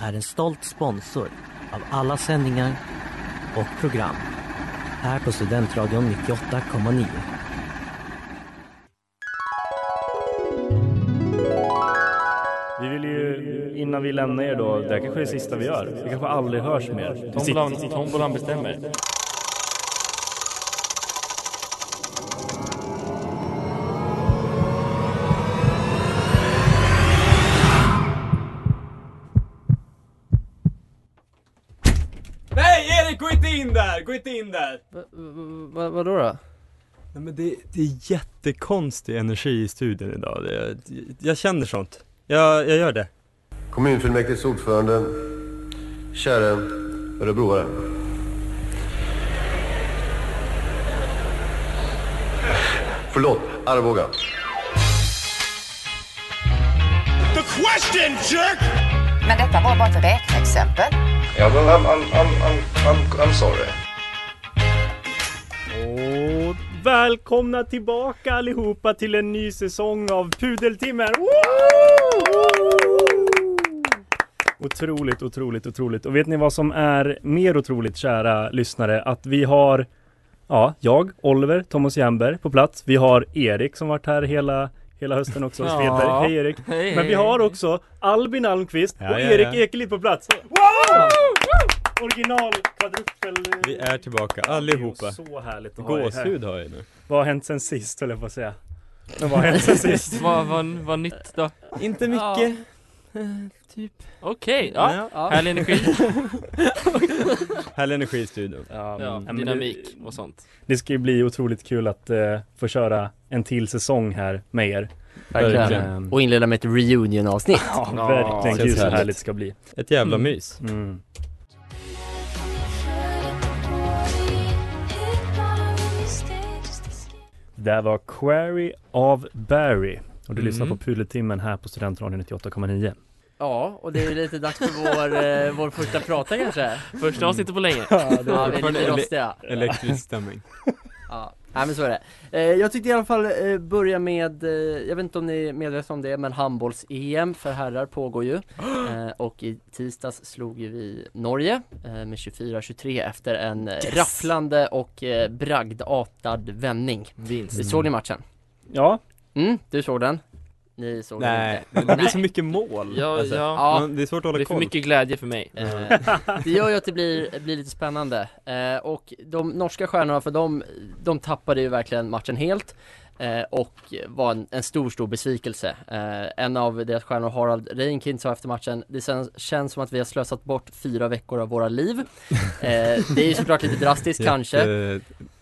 är en stolt sponsor av alla sändningar och program här på Studentradion 98,9. Vi vill ju, innan vi lämnar er då, det här kanske är det sista vi gör. Vi kanske aldrig hörs mer. Tombolan, tombolan bestämmer. Inte in där! Vad vadå då? Nej, men det, det är jättekonstig energi i studion idag. Det, jag känner sånt. Jag, jag gör det. Kommunfullmäktiges ordförande, käre örebroare. Förlåt, Arboga. The question, jerk! Men detta var bara ett räkneexempel. Ja, men I'm, I'm, I'm, I'm, I'm, I'm sorry. Välkomna tillbaka allihopa till en ny säsong av Pudeltimmen! Otroligt, otroligt, otroligt. Och vet ni vad som är mer otroligt kära lyssnare? Att vi har Ja, jag, Oliver, Thomas Jernberg på plats. Vi har Erik som varit här hela Hela hösten också och Ja. Peter. Hej Erik! Hej, Men vi har också Albin Almqvist Ja, och ja, Erik. Ekelid på plats. Wow! Original kvadrupel... Vi är tillbaka allihopa. Så härligt att ha här. Gåshud har jag nu. Vad har hänt sen sist höll jag på att säga. Men vad har hänt sen sist? vad, vad, vad nytt då? Inte mycket. Eh, typ. Okej, ja. Ja. Härlig energi. Härlig energi i studion. Ja, Ja, men dynamik och sånt. Det ska ju bli otroligt kul att eh, få köra en till säsong här med er. Verkligen. Verkligen. Och inleda med ett reunion-avsnitt. Ja, Ja, verkligen. Gud så härligt. härligt det ska bli. Ett jävla Mm. mys. Mm. Det där var Query of Barry. Och du Mm. lyssnar på Pudeltimmen här på Studentradion 98,9. Ja, och det är lite dags för vår, eh, vår första prata kanske. Första avsnittet på länge. Ja, det Ja, vi är lite rostiga. Elektrisk stämning. Ja, nej men så är det. Eh, jag tyckte i alla fall eh, börja med, eh, jag vet inte om ni är medvetna om det, men handbolls-EM för herrar pågår ju. Och i tisdags slog ju vi Norge med 24-23 efter en yes. rafflande och bragdartad vändning. Vinst. Såg ni matchen? Ja, Mm, du såg den? Ni såg Nej, inte? det blir så mycket mål. Ja, Alltså, ja. Ja. man- Det är svårt att Det hålla är för koll. mycket glädje för mig. Eh, det gör ju att det blir, blir lite spännande. Eh, och de norska stjärnorna, för de, de tappade ju verkligen matchen helt. Eh, och var en, en stor, stor besvikelse. Eh, en av deras stjärnor, Harald Reinkind, sa efter matchen Det känns, känns som att vi har slösat bort fyra veckor av våra liv. Eh, det är ju såklart lite drastiskt kanske.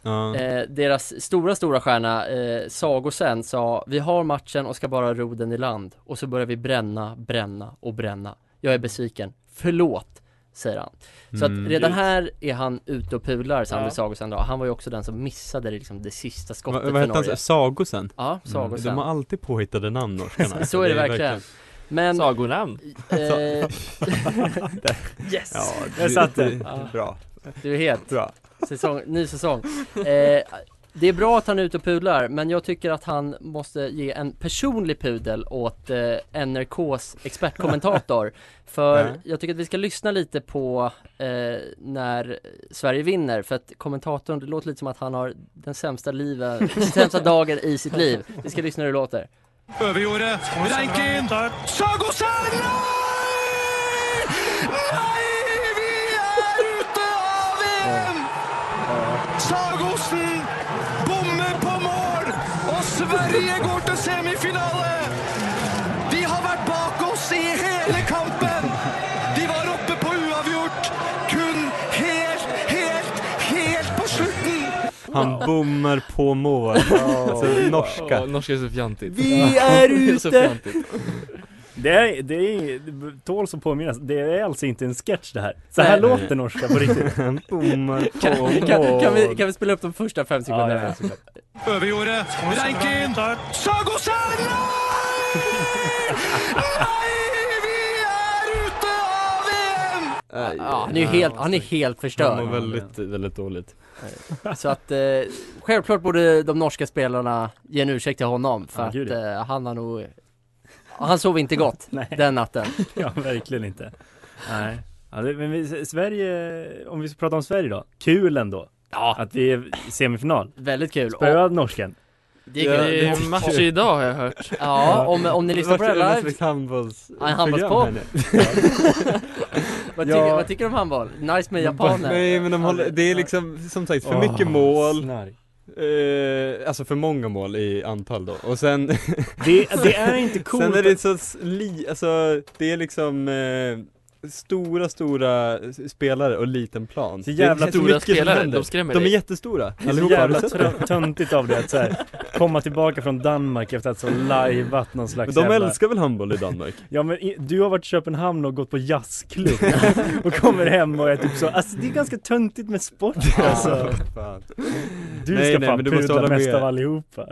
Eh, deras stora, stora stjärna, eh, Sagosen, sa Vi har matchen och ska bara ro den i land. Och så börjar vi bränna, bränna och bränna. Jag är besviken. Förlåt, säger han. Så Mm. att redan här är han ute och pular, Sander Ja. Sagosen då. Han var ju också den som missade liksom det sista skottet Vad för hette Norge. han? Sagosen? Ja, Mm. Sagosen. De har alltid påhittade namn norskarna. Så är det verkligen. Men, Sagonamn. eh, yes! Ja, Jag satt det. Ja. Bra. du är helt Bra. Säsong, ny säsong. Eh, det är bra att han är ute och pudlar, men jag tycker att han måste ge en personlig pudel åt eh, NRKs expertkommentator. För Ja. jag tycker att vi ska lyssna lite på eh, när Sverige vinner, för att kommentatorn, det låter lite som att han har den sämsta, livet, sämsta dagen i sitt liv. Vi ska lyssna hur det låter. Övergjorde. Reinkind. Sagosen! Sagosen! Bomme på mål! Sverige går til semifinale! De har vært bak oss i hele kampen! De var oppe på uavgjort, kun helt, helt, helt på slutten! Han bommar på mål. Alltså norska. Ja, norska är så fjantigt. Vi är så ute! Det är, det är, tål som påminnas, det är alltså inte en sketch det här. Så här Nej. låter norska på riktigt. Han bommar på Kan, kan, kan, vi, kan vi spela upp de första fem Ja, sekunderna? ja, såklart. Øverjordet, Reinkin, Sagosen! Nei, vi er ute av VM! Ja, han är ju helt, han är helt Han förstörd. mår väldigt, väldigt dåligt. Så att eh, självklart borde de norska spelarna ge en ursäkt till honom för Ja, att ja. eh, han har nog Han sov inte gott Nej. den natten Ja, verkligen inte. Nej. Ja, det, men vi, Sverige, om vi ska prata om Sverige då. Kul ändå. Ja, Att vi är i semifinal. väldigt kul Spöad norsken. det Ja, är Det är match idag har jag hört. Ja, om, om ni lyssnar på det här live handbolls... Ja, en handbollspodd. vad, tycker, Ja. vad tycker du om handboll? Nice med japaner? Nej men de håller, det är liksom som sagt för mycket mål, snark. Eh, alltså för många mål i antal då. Och sen, Det, det är inte coolt. sen är det så sli, alltså det är liksom eh, stora, stora spelare och liten plan. Så jävla det är så Stora mycket spelare, de skrämmer De är dig. jättestora, Det är så allihopa. Har jävla du sett det? töntigt av det att så här, komma tillbaka från Danmark efter att så lajvat någon Men slags de jävla... älskar väl handboll i Danmark? Ja men i, du har varit i Köpenhamn och gått på jazzklubb och kommer hem och är typ så, alltså det är ganska töntigt med sport alltså. Fan. Du Nej, ska nej, fan men du måste pudla hålla mest med. av allihopa.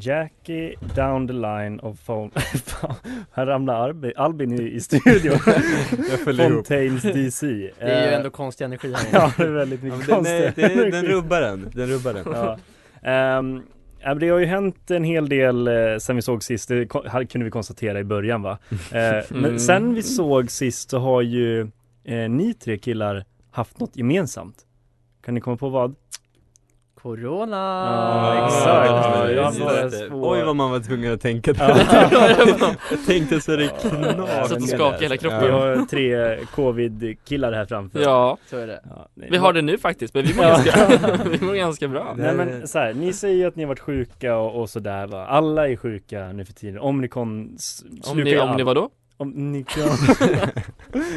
Jackie down the line of phone... Här ramlar Arbi, Albin i, i studion. Jag följer ihop. Fontaines DC. Det är ju Eh, ändå konstig energi här. Ja, det är väldigt Ja, mycket men den, konstigt. nej, det, den rubbar den, den rubbar den. Ja. Ja, men det har ju hänt en hel del eh, sen vi såg sist, det kunde vi konstatera i början va. Eh, Men Mm. sen vi såg sist så har ju ni tre killar haft något gemensamt. Kan ni komma på vad? Corona! Ja, exakt. Ja, det. svår. Oj vad man var tvungen att tänka Ja. där. Jag tänkte så det knakade. Satt och skakade hela kroppen. Vi har tre covid-killar här framför. Ja, Så är det Ja, nej, vi har det nu faktiskt, men vi mår, Ja. ganska, vi mår ganska bra. Nej men så här, ni säger ju att ni har varit sjuka och, och sådär va. Alla är sjuka nu för tiden. Omnikon s- Om ni, om ni vadå? Omnikon.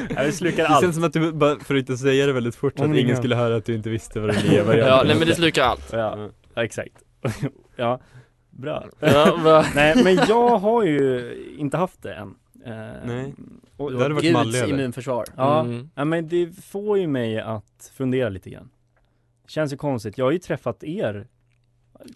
ja, vi slukar Det allt. känns som att du, bara för att inte säga det väldigt fort så Om att ni ingen kan. skulle höra att du inte visste vad det är Ja, nej men det slukar allt. Ja, ja exakt. ja, bra. Ja, va? Nej men jag har ju inte haft det än. Eh, Nej. Och, Du hade varit Guds mallig immunförsvar ja, Mm. ja, men det får ju mig att fundera lite grann. Känns ju konstigt. Jag har ju träffat er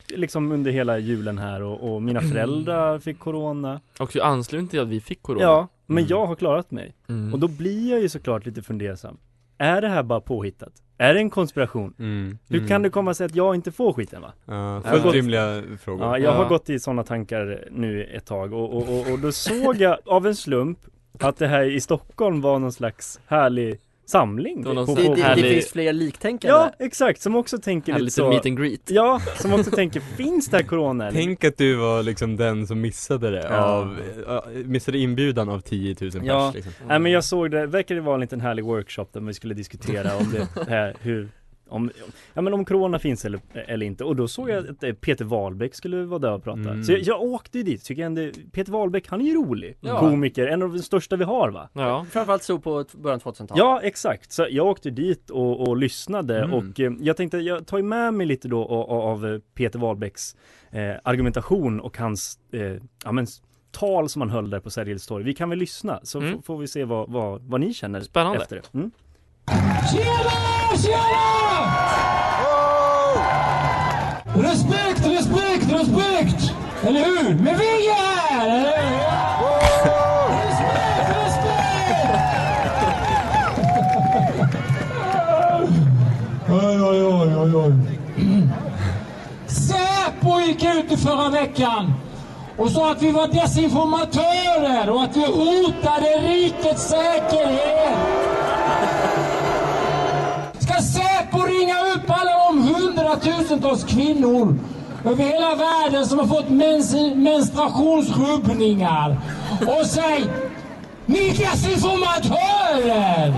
liksom under hela julen här och, och mina föräldrar fick corona. Och du anslöt till att vi fick corona. Ja, men Mm. jag har klarat mig. Mm. Och då blir jag ju såklart lite fundersam. Är det här bara påhittat? Är det en konspiration? Mm. Hur Mm. kan det komma sig att jag inte får skiten va? Ja, fullt gått- rimliga frågor. Ja, jag har Ja. gått i sådana tankar nu ett tag och, och, och, och då såg jag av en slump att det här i Stockholm var någon slags härlig samling. Det på, Det, på, det, det härlig- finns fler liktänkande ja, exakt, som också tänker lite så meet and greet. Ja, som också tänker, finns det här corona eller? Tänk att du var liksom den som missade det Ja. av, ja, missade inbjudan av 10 000 pers Ja. liksom. Nej men jag såg det, verkar det vara en liten härlig workshop där vi skulle diskutera om det här, hur om, ja men om corona finns eller, eller inte och då såg jag att eh, Peter Wahlbeck skulle vara där och prata Mm. Så jag, jag åkte ju dit, tycker jag ändå, Peter Wahlbeck han är ju rolig Ja. Komiker, en av de största vi har va? Ja. Framförallt så på början 2000-talet Ja exakt, så jag åkte dit och, och lyssnade Mm. och eh, jag tänkte jag tar ju med mig lite då av, av eh, Peter Wahlbecks eh, argumentation och hans eh, ja, men, tal som han höll där på Sergels torg. Vi kan väl lyssna så Mm. får vi se vad, vad, vad ni känner Spännande. efter det. Mm. Tjena, tjena! Respekt, respekt, respekt! Eller hur? Men vi är här, eller hur? Respekt, respekt! Oj, oj, oj, oj, oj. Säpo gick ut i förra veckan och sa att vi var desinformatörer och att vi hotade rikets säkerhet. Säpo ringa upp alla de hundratusentals kvinnor över hela världen som har fått mens menstruationsrubbningar och säg Desinformatörer!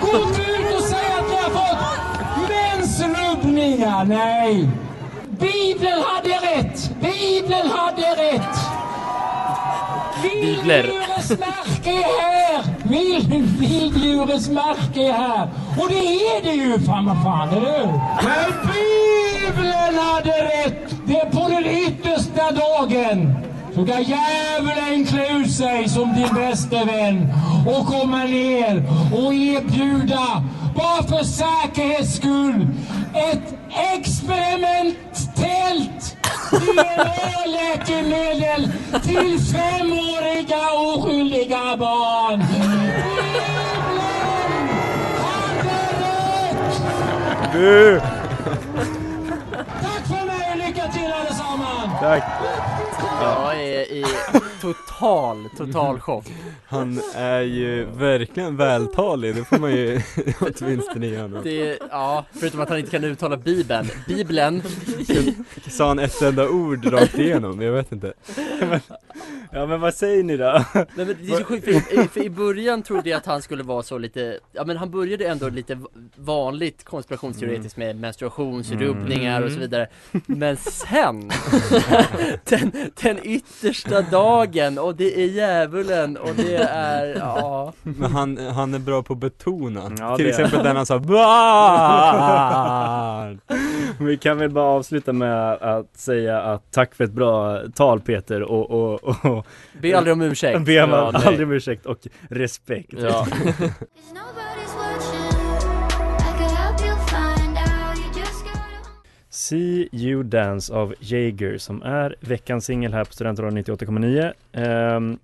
Gå inte ut och säg att ni har fått mensrubbningar, nej! Bibeln hade rätt! Bibeln hade rätt! Vilddjurets märke är här! Vild- Vilddjurets märke är här! Och det är det ju fan fan, eller hur? Men Bibeln hade rätt! Det är på den yttersta dagen så ska djävulen klä ut sig som din bäste vän och komma ner och erbjuda, bara för säkerhets skull, ett experimenttält DNA-läkemedel till femåriga oskyldiga barn. Bu! Tack för mig och lycka till allesammans! Tack! Jag är i total, total chock. Han är ju verkligen vältalig, det får man ju åtminstone ge honom. Det, ja, förutom att han inte kan uttala bibeln. Bibeln. Sa han ett enda ord rakt igenom? Jag vet inte. Ja men vad säger ni då? Nej men det är så sjukt, för, i- för i början trodde jag att han skulle vara så lite, ja men han började ändå lite vanligt konspirationsteoretiskt med menstruationsrubbningar och så vidare. Men sen, den, den yttersta dagen och det är djävulen och det är, ja Men han, han är bra på att betona. Ja, Till det är exempel den han sa barn. Vi kan väl bara avsluta med att säga att tack för ett bra tal Peter och, och, och Be aldrig om ursäkt. Be Ja, nej. aldrig om ursäkt och respekt Ja. See You Dance av Jaeger som är veckans singel här på Studentradion 98,9 Ehm,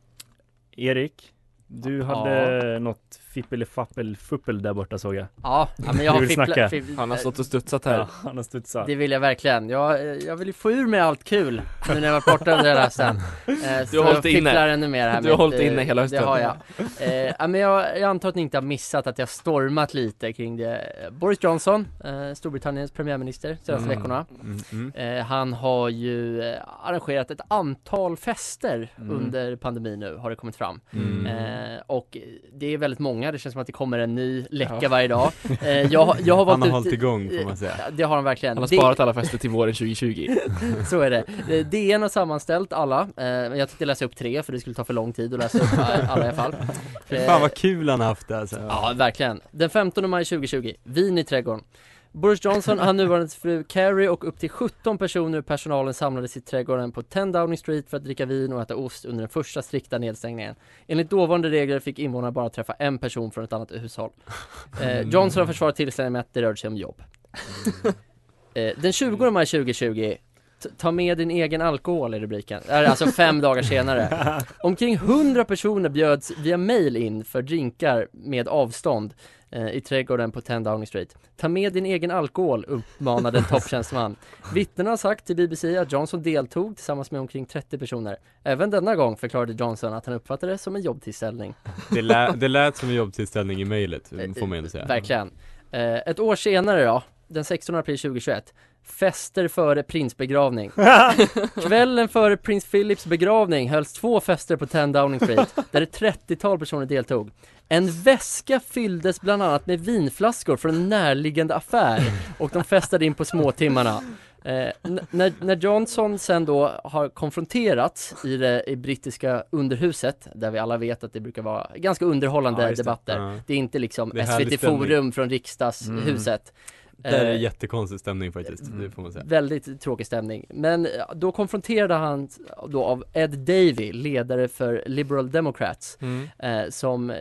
Erik, du hade något fippelifappel-fuppel där borta såg jag Ja, ja men jag har fippla- snacka? fipp- Han har stått och studsat här. Ja, han har studsat Det vill jag verkligen. Jag, jag vill ju få ur mig allt kul nu när jag varit borta under hela hösten. Eh, Du har hållit inne. ännu mer här Du har hållit eh, inne hela hösten. Det har jag. Eh, ja, men jag, jag antar att ni inte har missat att jag stormat lite kring det. Boris Johnson, eh, Storbritanniens premiärminister, senaste Mm. veckorna. Mm, mm. Eh, han har ju eh, arrangerat ett antal fester Mm. under pandemin nu, har det kommit fram. Mm. Eh, och det är väldigt många, det känns som att det kommer en ny läcka Ja. varje dag. Eh, jag, jag har Han har ut- hållit igång, får man säga. Det har han verkligen. Han har sparat alla fester till våren 2020. så är det. Eh, DN har sammanställt alla, eh, jag tänkte läsa upp tre för det skulle ta för lång tid att läsa upp eh, alla i alla fall. Fan vad kul han har haft det alltså. Ja, verkligen. Den 15 maj 2020, vin i trädgården. Boris Johnson, han nuvarande fru Carrie och upp till 17 personer ur personalen samlades i trädgården på 10 Downing Street för att dricka vin och äta ost under den första strikta nedstängningen. Enligt dåvarande regler fick invånarna bara träffa en person från ett annat hushåll. Eh, Johnson har försvarat tillställningen med att det rörde sig om jobb. Eh, den 20 maj 2020 t- Ta med din egen alkohol i rubriken, är alltså fem dagar senare. Omkring 100 personer bjöds via mail in för drinkar med avstånd eh, i trädgården på 10 Downing Street. Ta med din egen alkohol uppmanade en topptjänsteman. Vittnen har sagt till BBC att Johnson deltog tillsammans med omkring 30 personer. Även denna gång förklarade Johnson att han uppfattade det som en jobbtillställning. Det, lä, det lät som en jobbtillställning i mejlet, får man ändå säga. Verkligen. Eh, ett år senare då, den 16 april 2021, fester före prinsbegravning. Kvällen före prins Philips begravning hölls två fester på 10 Downing Street, där ett 30-tal personer deltog. En väska fylldes bland annat med vinflaskor från en närliggande affär och de festade in på småtimmarna. Eh, när, när Johnson sen då har konfronterats i det i brittiska underhuset, där vi alla vet att det brukar vara ganska underhållande Ja, just det. debatter. Ja. Det är inte liksom SVT. Forum från riksdagshuset. Det är Eh, jättekonstig stämning faktiskt, det får man säga. Väldigt tråkig stämning. Men eh, då konfronterade han då av Ed Davey, ledare för Liberal Democrats, Mm. eh, som eh,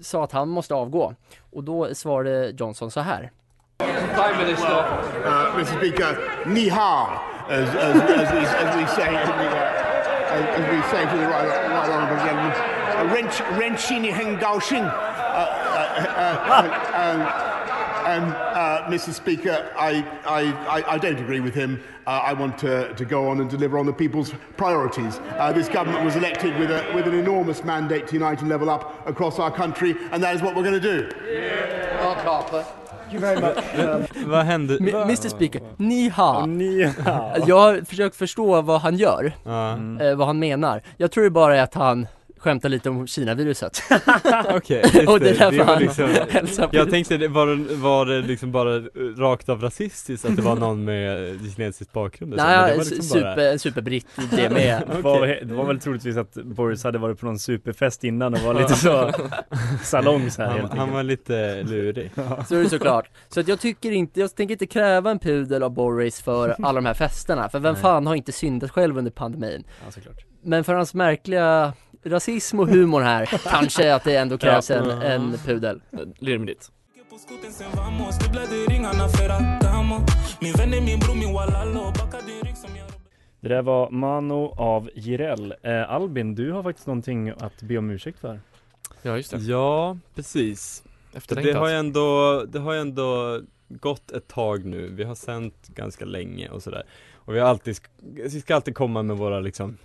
sa att han måste avgå. Och då svarade Johnson så här. Prime Minister. Uh, Mr. Speaker, ni hao, as, as, as, we, as we say to the, uh, as, as we say to the right, right honourable gentleman. Uh, Rench, renchini heng gao xing. Uh, uh, uh, uh, um, uh, Mr. Speaker, I, I, I, I don't agree with him. Uh, I want to, to go on and deliver on the people's priorities. Uh, this government was elected with, a, with an enormous mandate to unite and level up across our country, and that is what we're going to do. Thank you very much. Vad hände? M- Mr Speaker, ni ha. Ni ha. Jag har försökt förstå vad han gör, Ja. eh, vad han menar. Jag tror det bara är att han skämta lite om Kina-viruset. Okej, och det är därför var han liksom, Jag tänkte, det var, det- var det liksom bara rakt av rasistiskt att det var någon med kinesisk bakgrund? det Nej, var su- liksom bara- super, en superbritt det med. Det var, det var väl troligtvis att Boris hade varit på någon superfest innan och var lite så salongs här helt han, han enkelt. var lite lurig. Så är det såklart. Så att jag tycker inte, jag tänker inte kräva en pudel av Boris för alla de här festerna, för vem Nej. fan har inte syndat själv under pandemin? Ja, såklart. Men för hans märkliga rasism och humor här, kanske att det ändå krävs Ja. en, en pudel. Rimligt. Det där var Mano av Jireel. Eh, Albin, du har faktiskt någonting att be om ursäkt för. Ja just det. Ja, precis. Det har ju ändå, det har ju ändå gått ett tag nu, vi har sänt ganska länge och sådär Och vi har alltid, vi ska alltid komma med våra liksom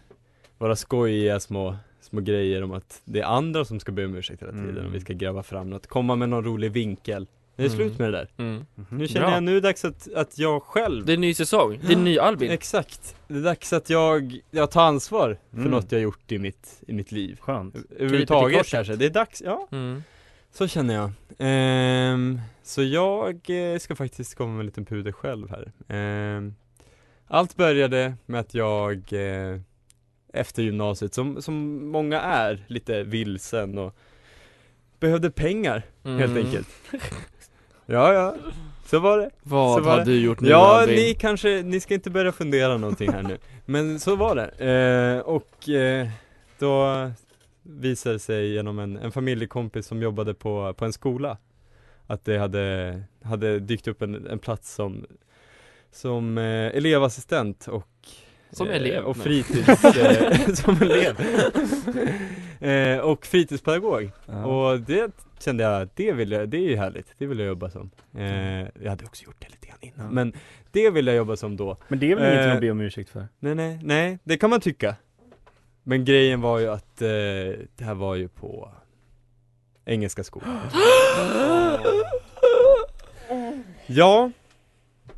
Våra skojiga små, små grejer om att det är andra som ska be om ursäkt hela tiden Mm. och vi ska gräva fram något, komma med någon rolig vinkel Det är Mm. slut med det där Mm. Nu känner Bra. jag, nu är det dags att, att jag själv Det är en ny säsong, det är en ny Albin. Exakt, det är dags att jag, jag tar ansvar för Mm. något jag gjort i mitt, i mitt liv Skönt. Överhuvudtaget kanske, det är dags, ja Mm. så känner jag. Ehm, så jag eh, ska faktiskt komma med en liten puder själv här. Ehm, allt började med att jag eh, efter gymnasiet, som, som många är, lite vilsen och behövde pengar helt Mm. enkelt. Ja, ja, så var det. Vad var har det. du gjort nu Ja, Albin? ni kanske, ni ska inte börja fundera någonting här nu. Men så var det. Eh, och eh, då visade det sig genom en, en familjekompis som jobbade på, på en skola att det hade, hade dykt upp en, en plats som, som eh, elevassistent och Som eh, elev, och fritids, eh, som elev. Eh, och fritidspedagog. Ja. och det kände jag, det vill jag, det är ju härligt, det vill jag jobba som. Eh, Jag hade också gjort det lite grann innan, men det vill jag jobba som då. Men det är väl ingenting Eh, att be om ursäkt för? Nej nej, nej, det kan man tycka. Men grejen var ju att eh, det här var ju på Engelska skolan. Ja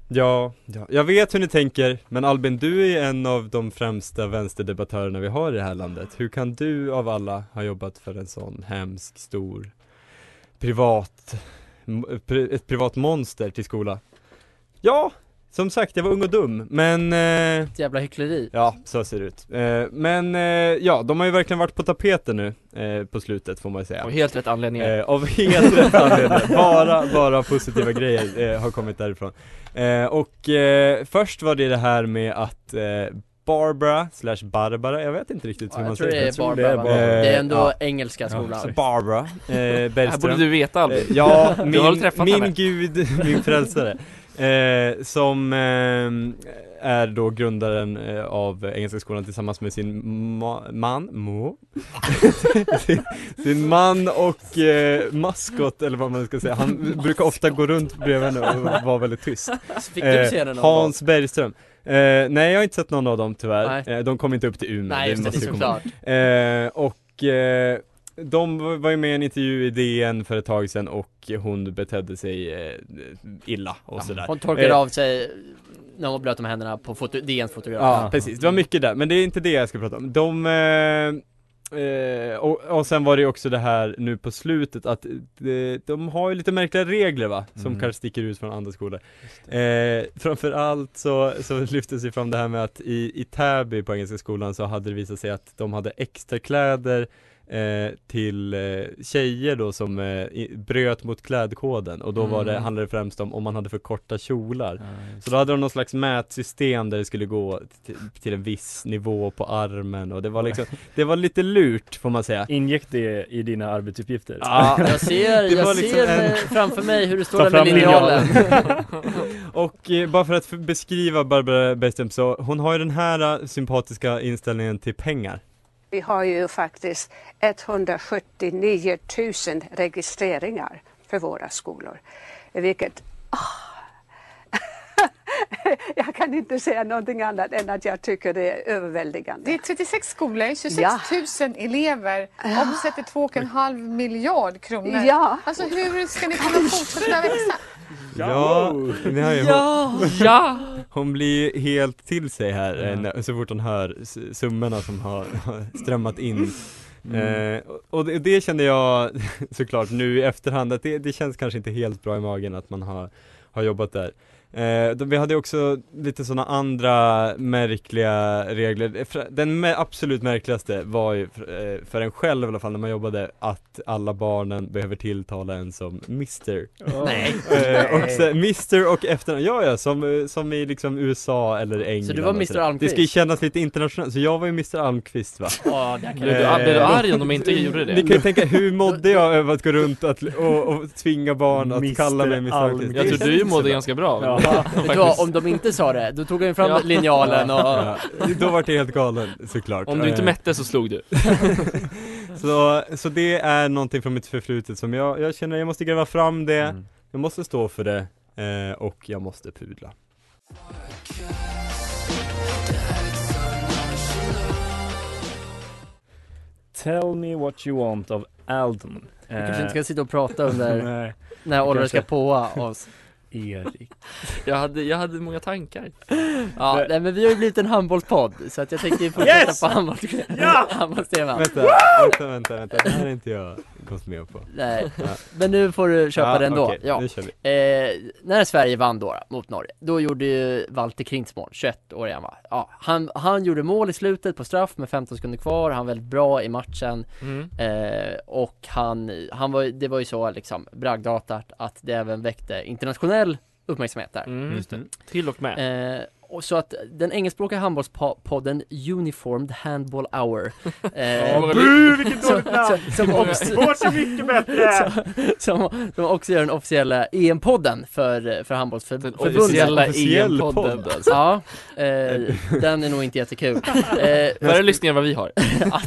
Ja, ja, jag vet hur ni tänker, men Albin du är en av de främsta vänsterdebattörerna vi har i det här landet. Hur kan du av alla ha jobbat för en sån hemsk, stor, privat, ett privat monster till skola? Ja, som sagt, jag var ung och dum, men eh, Ett jävla hyckleri. Ja, så ser det ut. Eh, men eh, ja, de har ju verkligen varit på tapeten nu eh, på slutet får man ju säga. Av helt rätt anledningar. Eh, av helt rätt anledningar. Bara, bara positiva grejer eh, har kommit därifrån. Eh, och eh, först var det det här med att eh, Barbara, slash Barbara, jag vet inte riktigt hur Ja, man jag tror säger det är tror det är? Barbara. Det är ändå Ja. engelska skolan. Så Barbara eh, Det här borde du veta Albin. Eh, Ja, Du min, har väl träffat min henne? gud, min frälsare. Eh, som eh, är då grundaren eh, av Engelska skolan tillsammans med sin ma- man, mo, sin, sin man och eh, maskot eller vad man ska säga. Han brukar ofta gå runt bredvid henne och vara väldigt tyst. Någon Hans Bergström. Eh, nej jag har inte sett någon av dem tyvärr. Eh, de kom inte upp till Umeå. Nej just det, det är såklart. Eh, och eh, de var- ju med i en intervju i DN för ett tag sedan och hon betedde sig eh, illa och sådär. Hon torkade Eh, av sig när hon blöt om händerna på foto, DNs fotograf. Ja, precis. Det var mycket där, men det är inte det jag ska prata om. De, eh, eh, och, och sen var det ju också det här nu på slutet att de, de har ju lite märkliga regler va, som Mm. kanske sticker ut från andra skolor. Eh, framförallt så, så lyftes det fram det här med att i, i Täby på Engelska skolan så hade det visat sig att de hade extra kläder eh, till eh, tjejer då som eh, i, bröt mot klädkoden och då var det, Mm. handlade det främst om om man hade för korta kjolar. Så då hade de någon slags mätsystem där det skulle gå till, en viss nivå på armen och det var liksom, det var lite lurt får man säga. Ingick det i dina arbetsuppgifter? Ja. Jag ser, Det jag var liksom ser en- framför mig hur du står där med linjalen. Och eh, bara för att beskriva Barbara Bergström så, hon har ju den här sympatiska inställningen till pengar. Vi har ju faktiskt 179 000 registreringar för våra skolor. Vilket... ah. jag kan inte säga någonting annat än att jag tycker det är överväldigande. Det är 36 skolor, 26 Ja. 000 elever, omsätter 2,5 miljard kronor. Ja. Alltså hur ska ni kunna fortsätta växa? Ja, ni har ju, Ja, ja. hon blir helt till sig här eh, när- så fort hon hör summorna som har, har strömmat in Mm. Eh, och- det, det känner jag såklart nu i efterhand att det, det känns kanske inte helt bra i magen att man har, har jobbat där. Eh, då, vi hade också lite sådana andra märkliga regler. Eh, Den absolut märkligaste var ju för, eh, för en själv i alla fall när man jobbade att alla barnen behöver tilltala en som Mr. Nej. Eh, och så, Mr och efternamn, ja ja, som, eh, som i liksom USA eller England du var Mr. Almqvist? Det ska ju kännas lite internationellt, så jag var ju Mr Almqvist va? Ja, där kan du, blev du arg om de inte gjorde det? Ni kan ju tänka, hur mådde jag över att gå runt att, och, och tvinga barn att Mr. kalla mig Mr Almqvist? Jag tror du mådde ganska bra Ja. Du vad, om de inte sa det, då tog han fram Ja. linjalen och Ja, då var det helt galen såklart. Om du inte Eh, mätte så slog du. Så, så det är någonting från mitt förflutet som jag, jag känner jag måste gräva fram det, Mm. jag måste stå för det eh, och jag måste pudla. Tell me what you want of Alden. Vi kanske inte ska sitta och prata under när Oliver ska påa oss Erik. Jag hade, jag hade många tankar Ja, nej men vi har ju blivit en handbollspodd så att jag tänkte ju fortsätta Yes! på handboll, Ja! handbollstema Vänta, vänta, vänta, vänta, det här är inte jag gått med på Nej, Ja. men nu får du köpa Ja, den då. okej, ja. nu kör vi. Eh, när Sverige vann då mot Norge, då gjorde ju Walter Krintz mål, 21 år igen va? Ja, han, han gjorde mål i slutet på straff med 15 sekunder kvar, han var väldigt bra i matchen mm. eh, och han, han var, det var ju så liksom bragdartat att det även väckte internationell uppmärksamhet där. Mm. Just det. Till och med Eh, och så att den engelskspråkiga handbollspodden Uniformed Handball Hour eh, Bu, vilket som, dåligt namn! som, också, är mycket bättre! som, som också gör den officiella EM-podden för, för Den handbollsförbundet officiella Officiell EM-podden podd, alltså. Ja, eh, den är nog inte jättekul eh, Färre lyssningar än vad vi har Ja,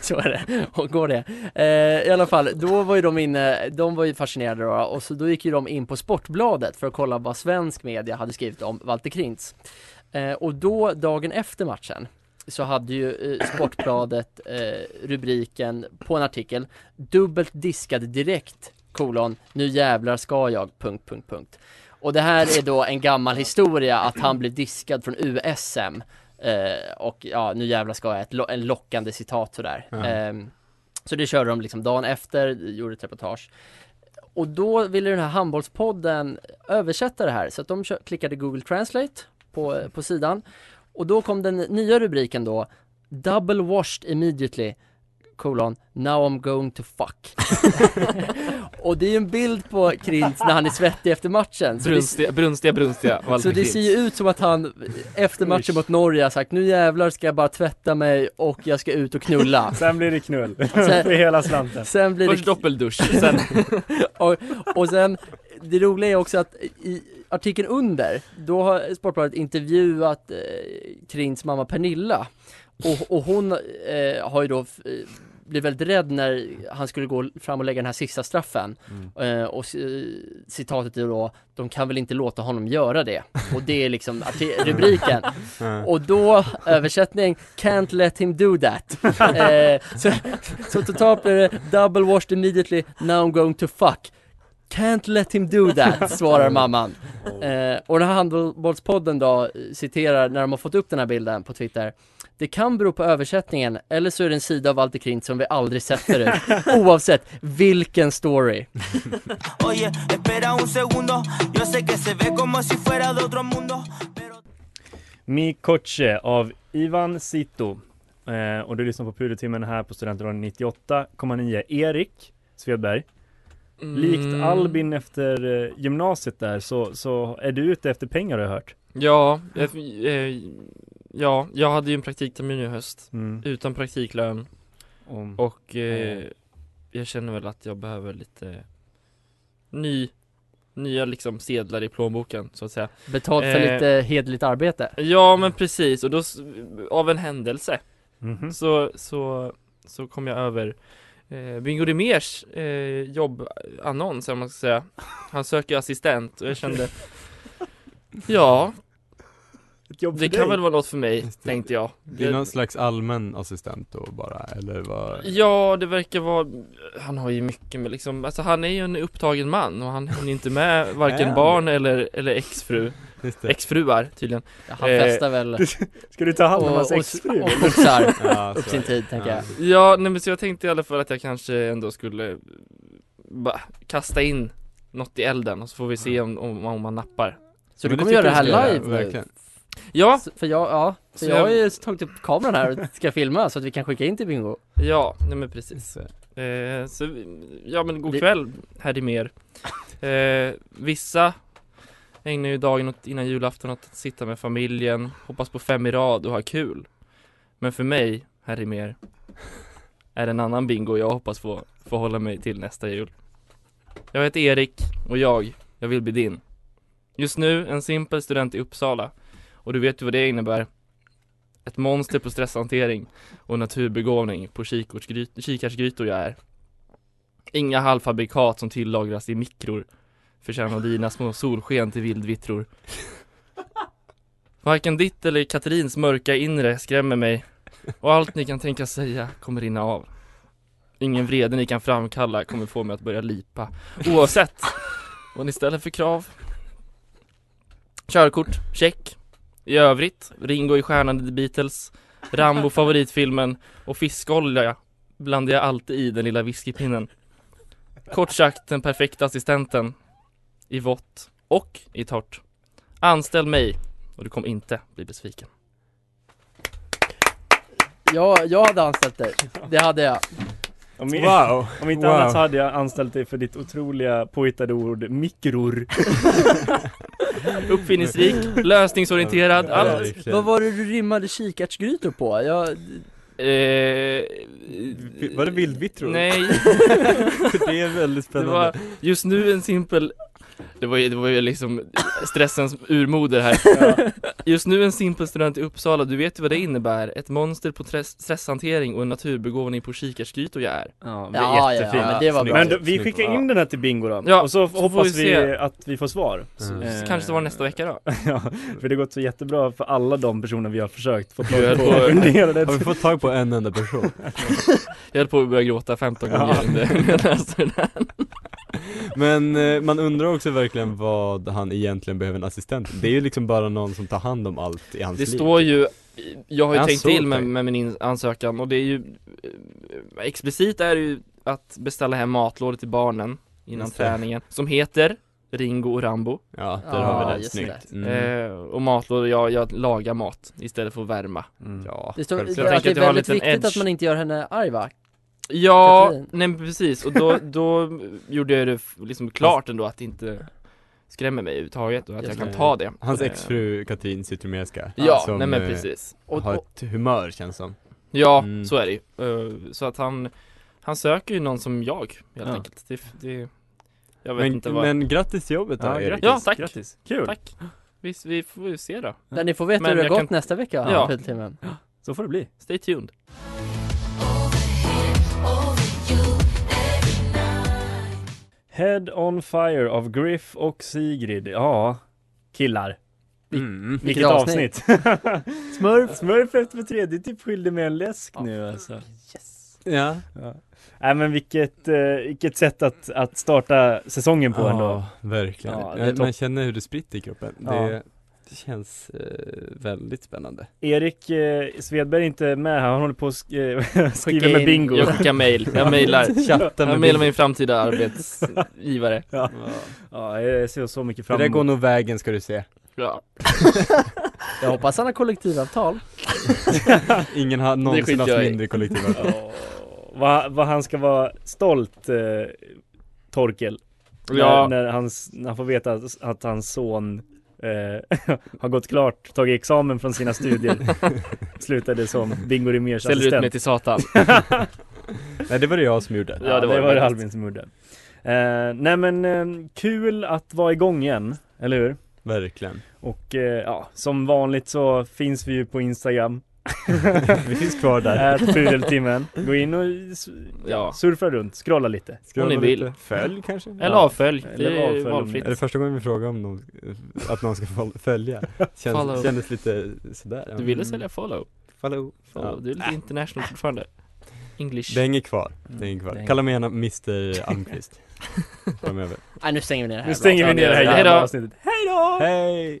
så är det, och går det. Eh, I alla fall, då var ju de inne, de var ju fascinerade då, och så då gick ju de in på Sportbladet för att kolla vad svensk media hade skrivit om Walter Krintz. Eh, och då, dagen efter matchen, så hade ju eh, Sportbladet eh, rubriken på en artikel Dubbelt diskad direkt, kolon, nu jävlar ska jag, punkt, punkt, punkt. Och det här är då en gammal historia att han blev diskad från USM eh, och ja, nu jävlar ska jag, ett lo- en lockande citat sådär. Ja. Ehm, så det körde de liksom dagen efter, gjorde ett reportage. Och då ville den här handbollspodden översätta det här så att de klickade Google Translate på, på sidan. Och då kom den nya rubriken då Double washed immediately colon, now I'm going to fuck. Och det är ju en bild på Krintz när han är svettig efter matchen så det, Brunstiga, brunstiga, brunstiga så det ser ju ut som att han efter matchen mot Norge har sagt nu jävlar ska jag bara tvätta mig och jag ska ut och knulla. Sen blir det knull. Sen- För hela slanten. Sen blir Först det doppeldusch, sen och, och sen, det roliga är också att i artikeln under, då har Sportbladet intervjuat eh, Krins mamma Pernilla. Och, och hon eh, har ju då eh, blev väldigt rädd när han skulle gå fram och lägga den här sista straffen. Eh, och c- citatet är då De kan väl inte låta honom göra det. Och det är liksom rubriken. Och då översättning Can't let him do that. Eh, så, så totalt blir det Double washed immediately Now I'm going to fuck Can't let him do that, svarar mamman. Eh, och den här handbollspodden då citerar när de har fått upp den här bilden på Twitter Det kan bero på översättningen, eller så är det en sida av Walter Krintz som vi aldrig sett förut Oavsett vilken story. Mi Koche av Ivan Sito. Eh, och du lyssnar på Pudertimmen här på Studentradion 98,9. Erik Svedberg. Likt Mm. Albin efter eh, gymnasiet där så, så är du ute efter pengar har jag hört. Ja, jag, eh, ja, jag hade ju en praktiktermin i höst Mm. Utan praktiklön Om, Och eh, Ja. jag känner väl att jag behöver lite ny Nya liksom sedlar i plånboken så att säga Betalt för Eh, lite hederligt arbete Ja men precis och då av en händelse Mhm. så, så, så kom jag över eh, Bingo Rimérs eh, jobbannons om man ska säga Han söker assistent och jag kände Ja, Ett jobb det för kan dig. väl vara något för mig, tänkte jag Det är någon slags allmän assistent då bara, eller vad? Ja, det verkar vara, han har ju mycket med liksom, alltså han är ju en upptagen man och han hinner inte med varken Är han barn eller, eller exfru det. Exfruar tydligen. Ja, han Eh, festar väl Ska du ta hand om hans exfru? och putsar Ja, upp så sin är tid tänker Ja. jag Ja, nej men så jag tänkte i alla fall att jag kanske ändå skulle bara kasta in något i elden och så får vi se om, om, om man nappar. Så Men du kommer göra det här live verkligen. Ja, S- För jag, ja, för Så jag har jag- ju tagit upp kameran här och ska filma så att vi kan skicka in till Bingo ja, nej men precis. Eh, så, ja men god kväll, Harry Mer. Eh, vissa ägnar ju dagen åt, innan julafton åt att sitta med familjen, hoppas på fem i rad och ha kul. Men för mig, Harry Mer, är det en annan bingo jag hoppas få, förhålla mig till nästa jul. Jag heter Erik och jag, jag vill bli din. Just nu en simpel student i Uppsala och du vet ju vad det innebär. Ett monster på stresshantering och naturbegåvning på kikärtsgryt- kikärtsgrytor jag är. Inga halvfabrikat som tillagras i mikror förtjänar dina små solsken till vildvittror. Varken ditt eller Katarins mörka inre skrämmer mig och allt ni kan tänka säga kommer rinna av. Ingen vrede ni kan framkalla kommer få mig att börja lipa oavsett vad ni ställer för krav. Körkort, check. I övrigt, Ringo i stjärnan i The Beatles, Rambo favoritfilmen och fiskolja blandar jag alltid i den lilla whiskypinnen. Kort sagt den perfekta assistenten i vått och i torrt. Anställ mig och du kommer inte bli besviken. Jag, jag hade anställt dig, det hade jag Om, i- Wow. om inte Wow. annat så hade jag anställt dig för ditt otroliga påhittade ord mikror. Uppfinningsrik, lösningsorienterad, Ja, allt. Vad var det du rimmade kikärtsgrytor på? Jag, Eh, Var det vildvittror? Nej, det är väldigt det spännande. var just nu en simpel det var, ju, det var ju liksom stressens urmoder här Just nu en simpel student i Uppsala, du vet ju vad det innebär Ett monster på stress, stresshantering och en naturbegåvning på kikärtsgrytor jag är Ja, Ja, ja, jättefint. ja, men det var bra. Men vi skickar in den här till Bingo då. Ja, och så, så hoppas vi vi, se. att vi får svar. Mm. Eh, Kanske det var nästa vecka då ja, för det har gått så jättebra för alla de personer vi har försökt få tag på. det. Har vi fått tag på en enda person? Jag höll på att börja gråta 15 Ja. gånger under när jag läste den här Men eh, man undrar också verkligen vad han egentligen behöver en assistent Det är ju liksom bara någon som tar hand om allt i hans Det liv står ju Jag har ju tänkt till med, med min in- ansökan och det är ju eh, Explicit är det ju att beställa hem matlådor till barnen Innan Just det. träningen Som heter Ringo och Rambo Ja, där Ja, har vi det, just snyggt det. mm. eh, Och matlådor, jag, jag lagar mat istället för att värma Mm. Ja, det står självklart. jag att det tänker är att jag har väldigt viktigt liten att edge. man inte gör henne arg va? Ja, Katrin. nej men precis och då, då gjorde jag det liksom klart ändå att det inte skrämmer mig överhuvudtaget och att jag kan ta det Hans Eh, exfru Katrin Zytomierska Ja, som, nej men eh, precis Och, har ett humör känns som Ja, Mm. så är det ju. Eh, Så att han, han söker ju någon som jag helt Ja. enkelt. Det, det, jag vet men, inte vad. men grattis till jobbet då Ja, Erik grattis. Ja, tack. Grattis. Kul. Tack. Vi, vi får ju se då. där ni får veta Men hur det har gått kan- nästa vecka, Ja. Piltimmen Så får det bli. Stay tuned. Head on fire av Griff och Sigrid. Ja, killar. mm. Vilket avsnitt. avsnitt. Smurf Smurf efter för tredje typ skyldig med en läsk nu alltså. Yes Ja, Ja. Nej men vilket, eh, vilket sätt att, att starta säsongen på ändå. Ja, verkligen. Ja, topp. Man känner hur det spritter i kroppen. Ja. Det, det känns eh, väldigt spännande. Erik eh, Svedberg är inte med här, han håller på och sk- eh, Skicka med in- bingo. Jag skickar mail. Jag mailar. Chatta med Jag mailar Bingo. min framtida arbetsgivare. Ja. ja, jag ser så mycket fram Det där går emot. nog vägen ska du se. Ja. Jag hoppas han har kollektivavtal Ingen har någonsin haft mindre kollektivavtal. Ja, vad, vad han ska vara stolt, eh, Torkel. Ja. När, när, hans, när han får veta att, att hans son eh, har gått klart, tagit examen från sina studier. Slutade som Bingo Rimérs Ställer ut mig assistent. till satan. Nej det var det jag som gjorde. Ja, det var det det faktiskt. Albin som gjorde. Eh, nej men eh, kul att vara igång igen, eller hur? Verkligen. Och eh, ja, som vanligt så finns vi ju på Instagram. Vi finns kvar där. Ät pudeltimmen. Gå in och Ja. surfa runt, scrolla lite. Scrolla Om ni vill. lite. Följ kanske? Eller Ja. avfölj. Det Eller är avfölj valfritt. Är det första gången vi frågar om någon, att någon ska följa? Follow. Känns, kändes lite sådär. ja. Du ville Mm. sälja follow. Follow. follow. Ja. Du är lite international fortfarande. English. Det hänger kvar. Det hänger kvar. Det hänger- Kalla mig gärna Mr Almqvist. Framöver. Nej nu stänger vi ner det här Nu stänger vi ner det här Hej då. jävla avsnittet. Hej!